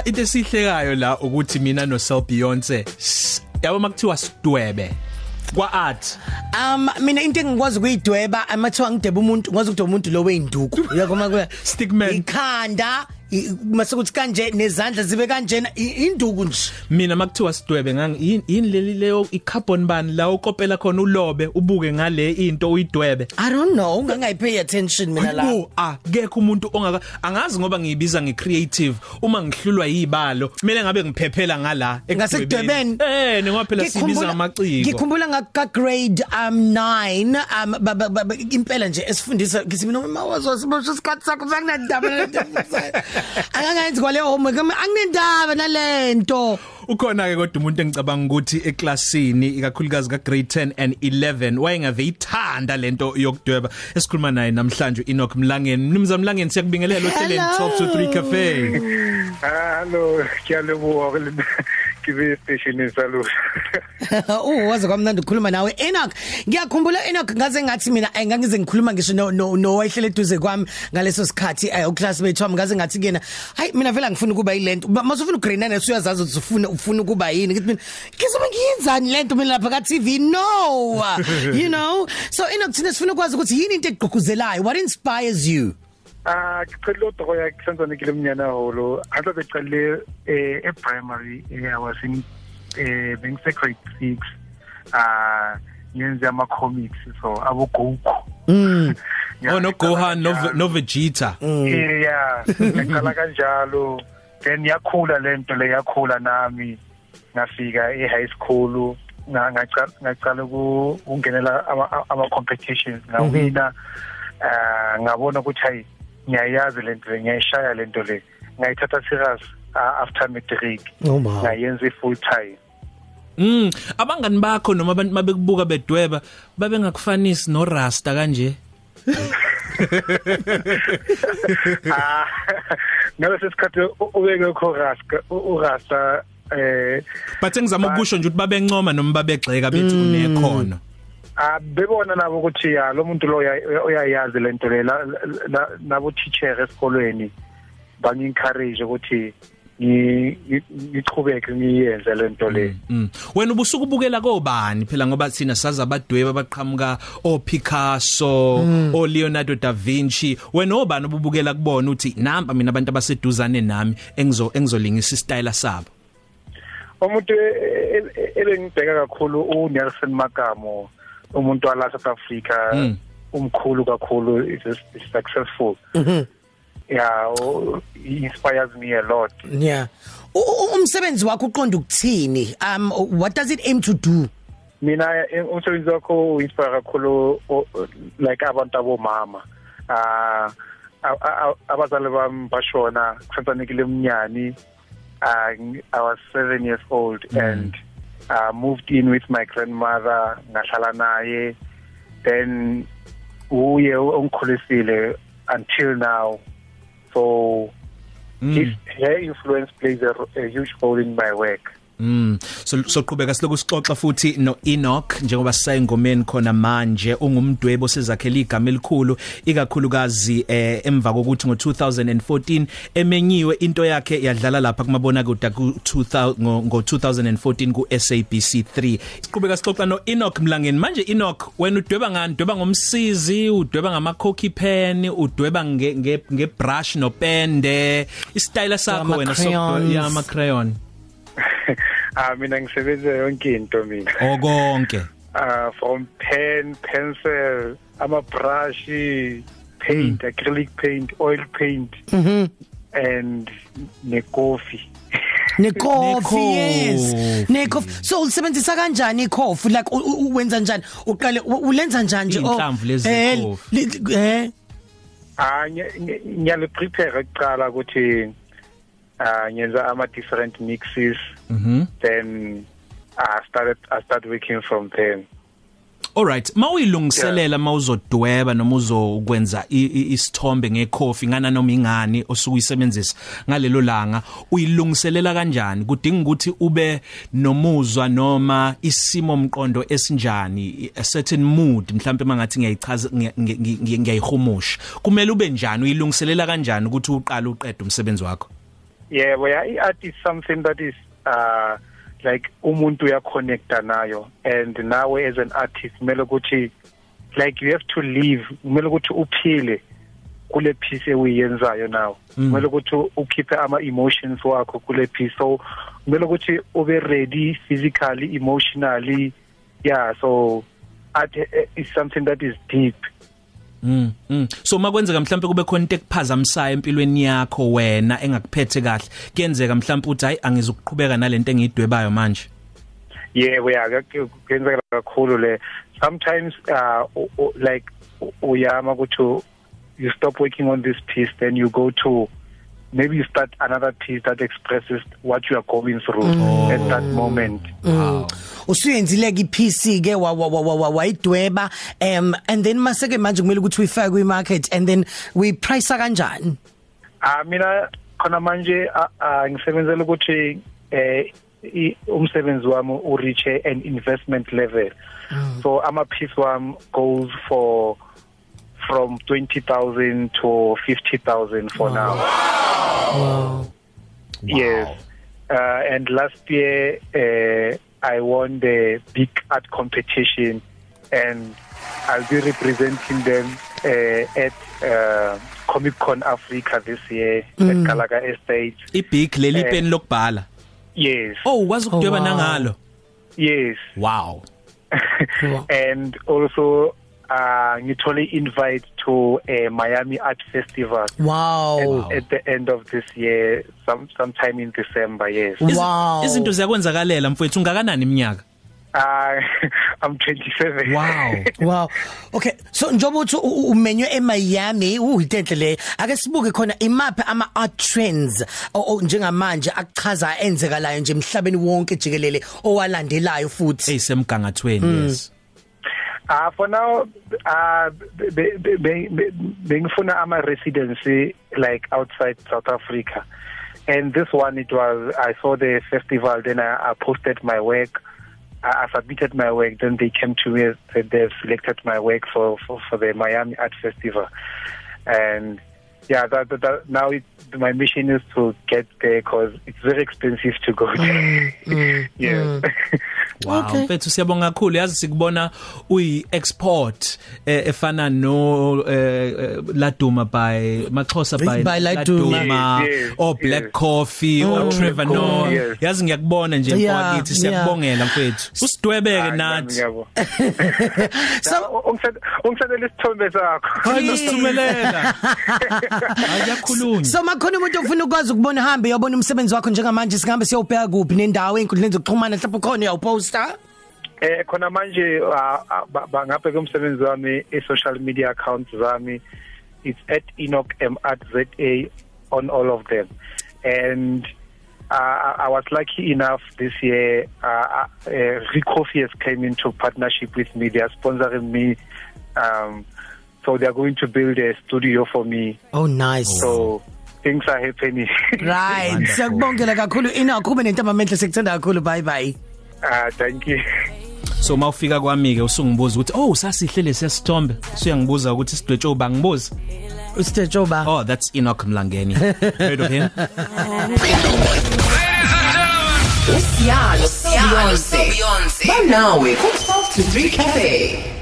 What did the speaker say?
yabona into esihlekayo la ukuthi mina no Sel Beyonce yabo makuthiwa sidwebe kwa art Um mina into engikwazi ukuyidweba amathiwa ngideba umuntu ngikwazi ukudweba umuntu lo weinduku uyakoma ku Stickman. ikhanda i- mase kuthi kanje nezandla zibe kanjena i- induku nje. Mina makuthiwa sidwebe ngangi yini- yini leli leyo icarbon band la ukopela khona ulobe ubuke ngale into uyidwebe? I don't know ungangayipay attention mina la. Hayibo ah kekho umuntu ongaka angazi ngoba ngiyibiza ngecreative uma ngihlulwa yibalo kumele ngabe ngiphephela ngala Ngasekudwebeni? eh ngoba phela sibiza Ngikhumbula- ngamaciko. Ngikhumbula ngaka grade um 9 um ba- ba- ba- ba- impela nje esifundisa ngithi mina uma wazosibosha isikhathi sakho sakunandaba angangayenzi kwale homework anginendaba nalento. Ukhona ke kodwa umuntu engicabanga ukuthi eklasini ikakhulukazi ka grade 10 and 11 wayengave ithanda lento yokudweba. Esikhuluma naye namhlanje Enoch Mlangeni. Mnumzana Mlangeni siyakubingelela ohleleni Hello. Top to 3 Cafe. Hallo, ngiyalebuka kibe station salu. oh waze kwamnandi ukukhuluma nawe. Enoch ngiyakhumbula Enoch ngaze ngathi mina eh, ngangize ngikhuluma ngisho no no, no wayehlele eduze kwami ngaleso sikhathi eh, uclassmate wami ngaze ngathi kena hayi mina vela ngifuna ukuba yilento. Masufuna ugrade 9 usuyazazi ukuthi ufuna ufuna ukuba yini. Ngithi mina ngizobe ngiyenzani lento mina lapha ka TV no! You know? So Enoch thina sifuna ukwazi ukuthi yini into egqugquzelayo? What inspires you? Ah, ngicela udoko ya kusenza nikile mnyana holo. Hata becale eh e primary eh I was in eh bengise grade 6. Ah, yenze ama comics so abo Goku. mm oh no Gohan no no Vegeta Eh yeah, ngicala kanjalo. Then yakhula lento le yakhula nami. Ngafika e high school nga ngacala ngacala ukungenela ama ama competitions ngawina. Ah ngabona ukuthi hayi ngiyayazi lento le ngiyayishaya lento le. Ngayithatha serious uh, after matric. Oh my ngayenza i full time. Mm abangani bakho noma abantu mabekubuka bedweba babe ngakufanisi no Rasta kanje ah ngaleso sikhathi ubeke kho rasta urasta eh but engizama ukusho nje ukuthi babencoma noma babegxeka bethi unekhono. Ah bebona nabo ukuthi ya lo muntu lo uya- uyayazi lento le nabo teacher esikolweni bangi encourage ukuthi ngi- ngi- ngichubeke ngiyenze lento le Mm. Wena ubusuku ubukela kobani phela ngoba sina saza abadweba baqhamuka o Picasso, o Leonardo da Vinci. Wena obani ubukela kubona uthi namba mina abantu abaseduzane nami engizo engizolingisa istyle sabo. umuntu e- e- elengibheka kakhulu uNelson Makamo umuntu wala South Africa Mm. umkhulu kakhulu is is successful. Mhm. Yeah o- he inspires me a lot. Yeah umsebenzi wakho uqonda ukuthini? Um what does it aim to do? Mina eh, umsebenzi wakho uinspire kakhulu like abantu abomama. Ah abazali bami bashona kusantanikile umnyani. Uh, I was 7 years old mm. and uh, moved in with my grandmother ngahlala naye. Then uye ongikhulisile until now. So mm. his, her influence plays a, a huge role in my work. Mm. So soqhubeka siloku sixoxa futhi no Enoch njengoba sisayingomeni khona manje ungumdwebo sezakhela igama elikhulu ikakhulukazi eh, emva kokuthi ngo2014 emenyiwe into yakhe yadlala lapha kumabona kude ku 2000 ngo ngo 2014 ku SABC 3 siqhubeka sixoxa no Enoch Mlangeni. Manje Enoch wena udweba ngani? Udweba ngomsizi udweba ngama cocky pen udweba nge nge, nge brush no pende istyle sakho wena ya ama crayon ah mina ngisebenza yonke into mina. Okonke uh from pen pencil ama brush paint mm. acrylic paint oil paint mhm and ne coffee nekofi yes. Nekofi. So ulisebenzisa kanjani ikhofi like wenza njani? Uqale ulenza njani? Nje Iy'nhlamvu lezi eh, zekhofi. li- eh ah ngiyale prepare kuqala ukuthi ah ngenza ama different mixes. Mhm then I started I started working from there. Alright mawuyilungiselela mawuzodweba noma uzokwenza isithombe ngekhofi ngana noma ingani osukuyisebenzisa ngalelo langa uyilungiselela kanjani? Kudinga ukuthi ube nomuzwa noma isimo mqondo esinjani a certain mood mhlawumbe mangathi ngiyayichaza ngiya- ngi- ngi- ngiyayihumusha. Kumele ube njani? Uyilungiselela kanjani ukuthi uqale uqede umsebenzi wakho? Yeah well i-art is something that is uh like umuntu uyaconnecta nayo. And nawe as an artist kumele ukuthi like you have to live kumele ukuthi uphile kule piece ewuyenzayo now. Kumele ukuthi ukhiphe ama emotions wakho kule piece. So kumele ukuthi ube ready physically emotionally. Yeah so art is something that is deep. Mm. Mm. So makwenzeka mhlawumbe kube khona into ekuphazamisayo empilweni yakho wena engakuphethe kahle. Kuyenzeka mhlawumbe uthi hayi angizukuqhubeka nalento engiyidwebayo manje. yebo ya kuyenzeka kakhulu le sometimes uh u- u- like u- uyama ukuthi you stop working on this piece then you go to maybe you start another piece that expresses what you are going through mm. at that moment. Wow. usuyenzile ke iPC ke wa wa wa- wa- wa- wayidweba um and then maseke manje kumele ukuthi uyifake kwi market and then we price kanjani? Ah mina khona manje ah, ah, ngisebenzela ukuthi eh i- umsebenzi wami u reach an investment level. So ama piece wami goes for from 20000 to 50000 for now. Yes. Uh, and last year, uh, I won the big art competition, and I'll be representing them uh, at uh, Comic Con Africa this year at Galaga Estate. Ibig leli pen lokubhala. Yes, Oh ukwazi ukudweba Oh, wow. nangalo. yes. Wow. Wow. and also, uh, ngithole invite to a Miami Art Festival. wow At, at the end of this year, some sometime in December. Yes. Iz- Wow. Izinto ziyakwenzakalela mfowethu ungakanani iminyaka? Uh, I'm 27. Wow. wow okay so njoba uthi u- u- umenywe eMiami uyitenhle le ake sibuke khona imaphi ama art trends o- o- njengamanje akuchaza enzekalayo nje emhlabeni wonke jikelele owalandelayo futhi Eyisemgangathweni yes. Uh for now uh be- bengifuna ama residency like outside South Africa. And this one it was I saw the festival then I, I posted my work. I, I submitted my work then they came to me said they've selected my work for for, for the Miami Art Festival. And yeah that, that, that now it, my mission is to get there cuz it's very expensive to go there. Yes. Wow, Okay. mfethu siyabonga kakhulu yazi sikubona uyi export eh, efana no eh, eh, Laduma by Maxhosa by, By Laduma. Yes, yes, or Black yes. Coffee or Oh, Trevor Black Noah Coffee, yes. yazi ngiyakubona nje Yeah, mfowethu siyakubongela mfethu usidwebeke Hayi, nathi ngiyabo. so ungisadela isithombe sakho hayi nosithumelela ayakhulunywa so makhona umuntu ofuna ukwazi ukubona hambe uyabona umsebenzi wakho njengamanje singabe siyobheka kuphi nendawo einkundleni zokuxhumana mhlawumbe khona uyawuposta eh khona manje ah, ah, ba- bangabheka umsebenzi wami e-social media accounts zami it's at Enoch M at ZA on all of them. And uh, I was lucky enough this year uh, uh, Recoffee has came into partnership with me. They are sponsoring me um so they are going to build a studio for me. Oh nice. So things are happening. Right. Wonderful. siyakubongela kakhulu. Ina kube nentamba menhle sikuthanda kakhulu. Bye bye. Uh thank you. So mawufika kwami ke usungibuza ukuthi oh sasihle lesiyasithombe usuyangibuza ukuthi sidwetsho bangibuza usitejoba oh that's Enoch Mlangeni. Heard of him? Usiyalo Beyonce. Banawe ku 12 to 3 cafe.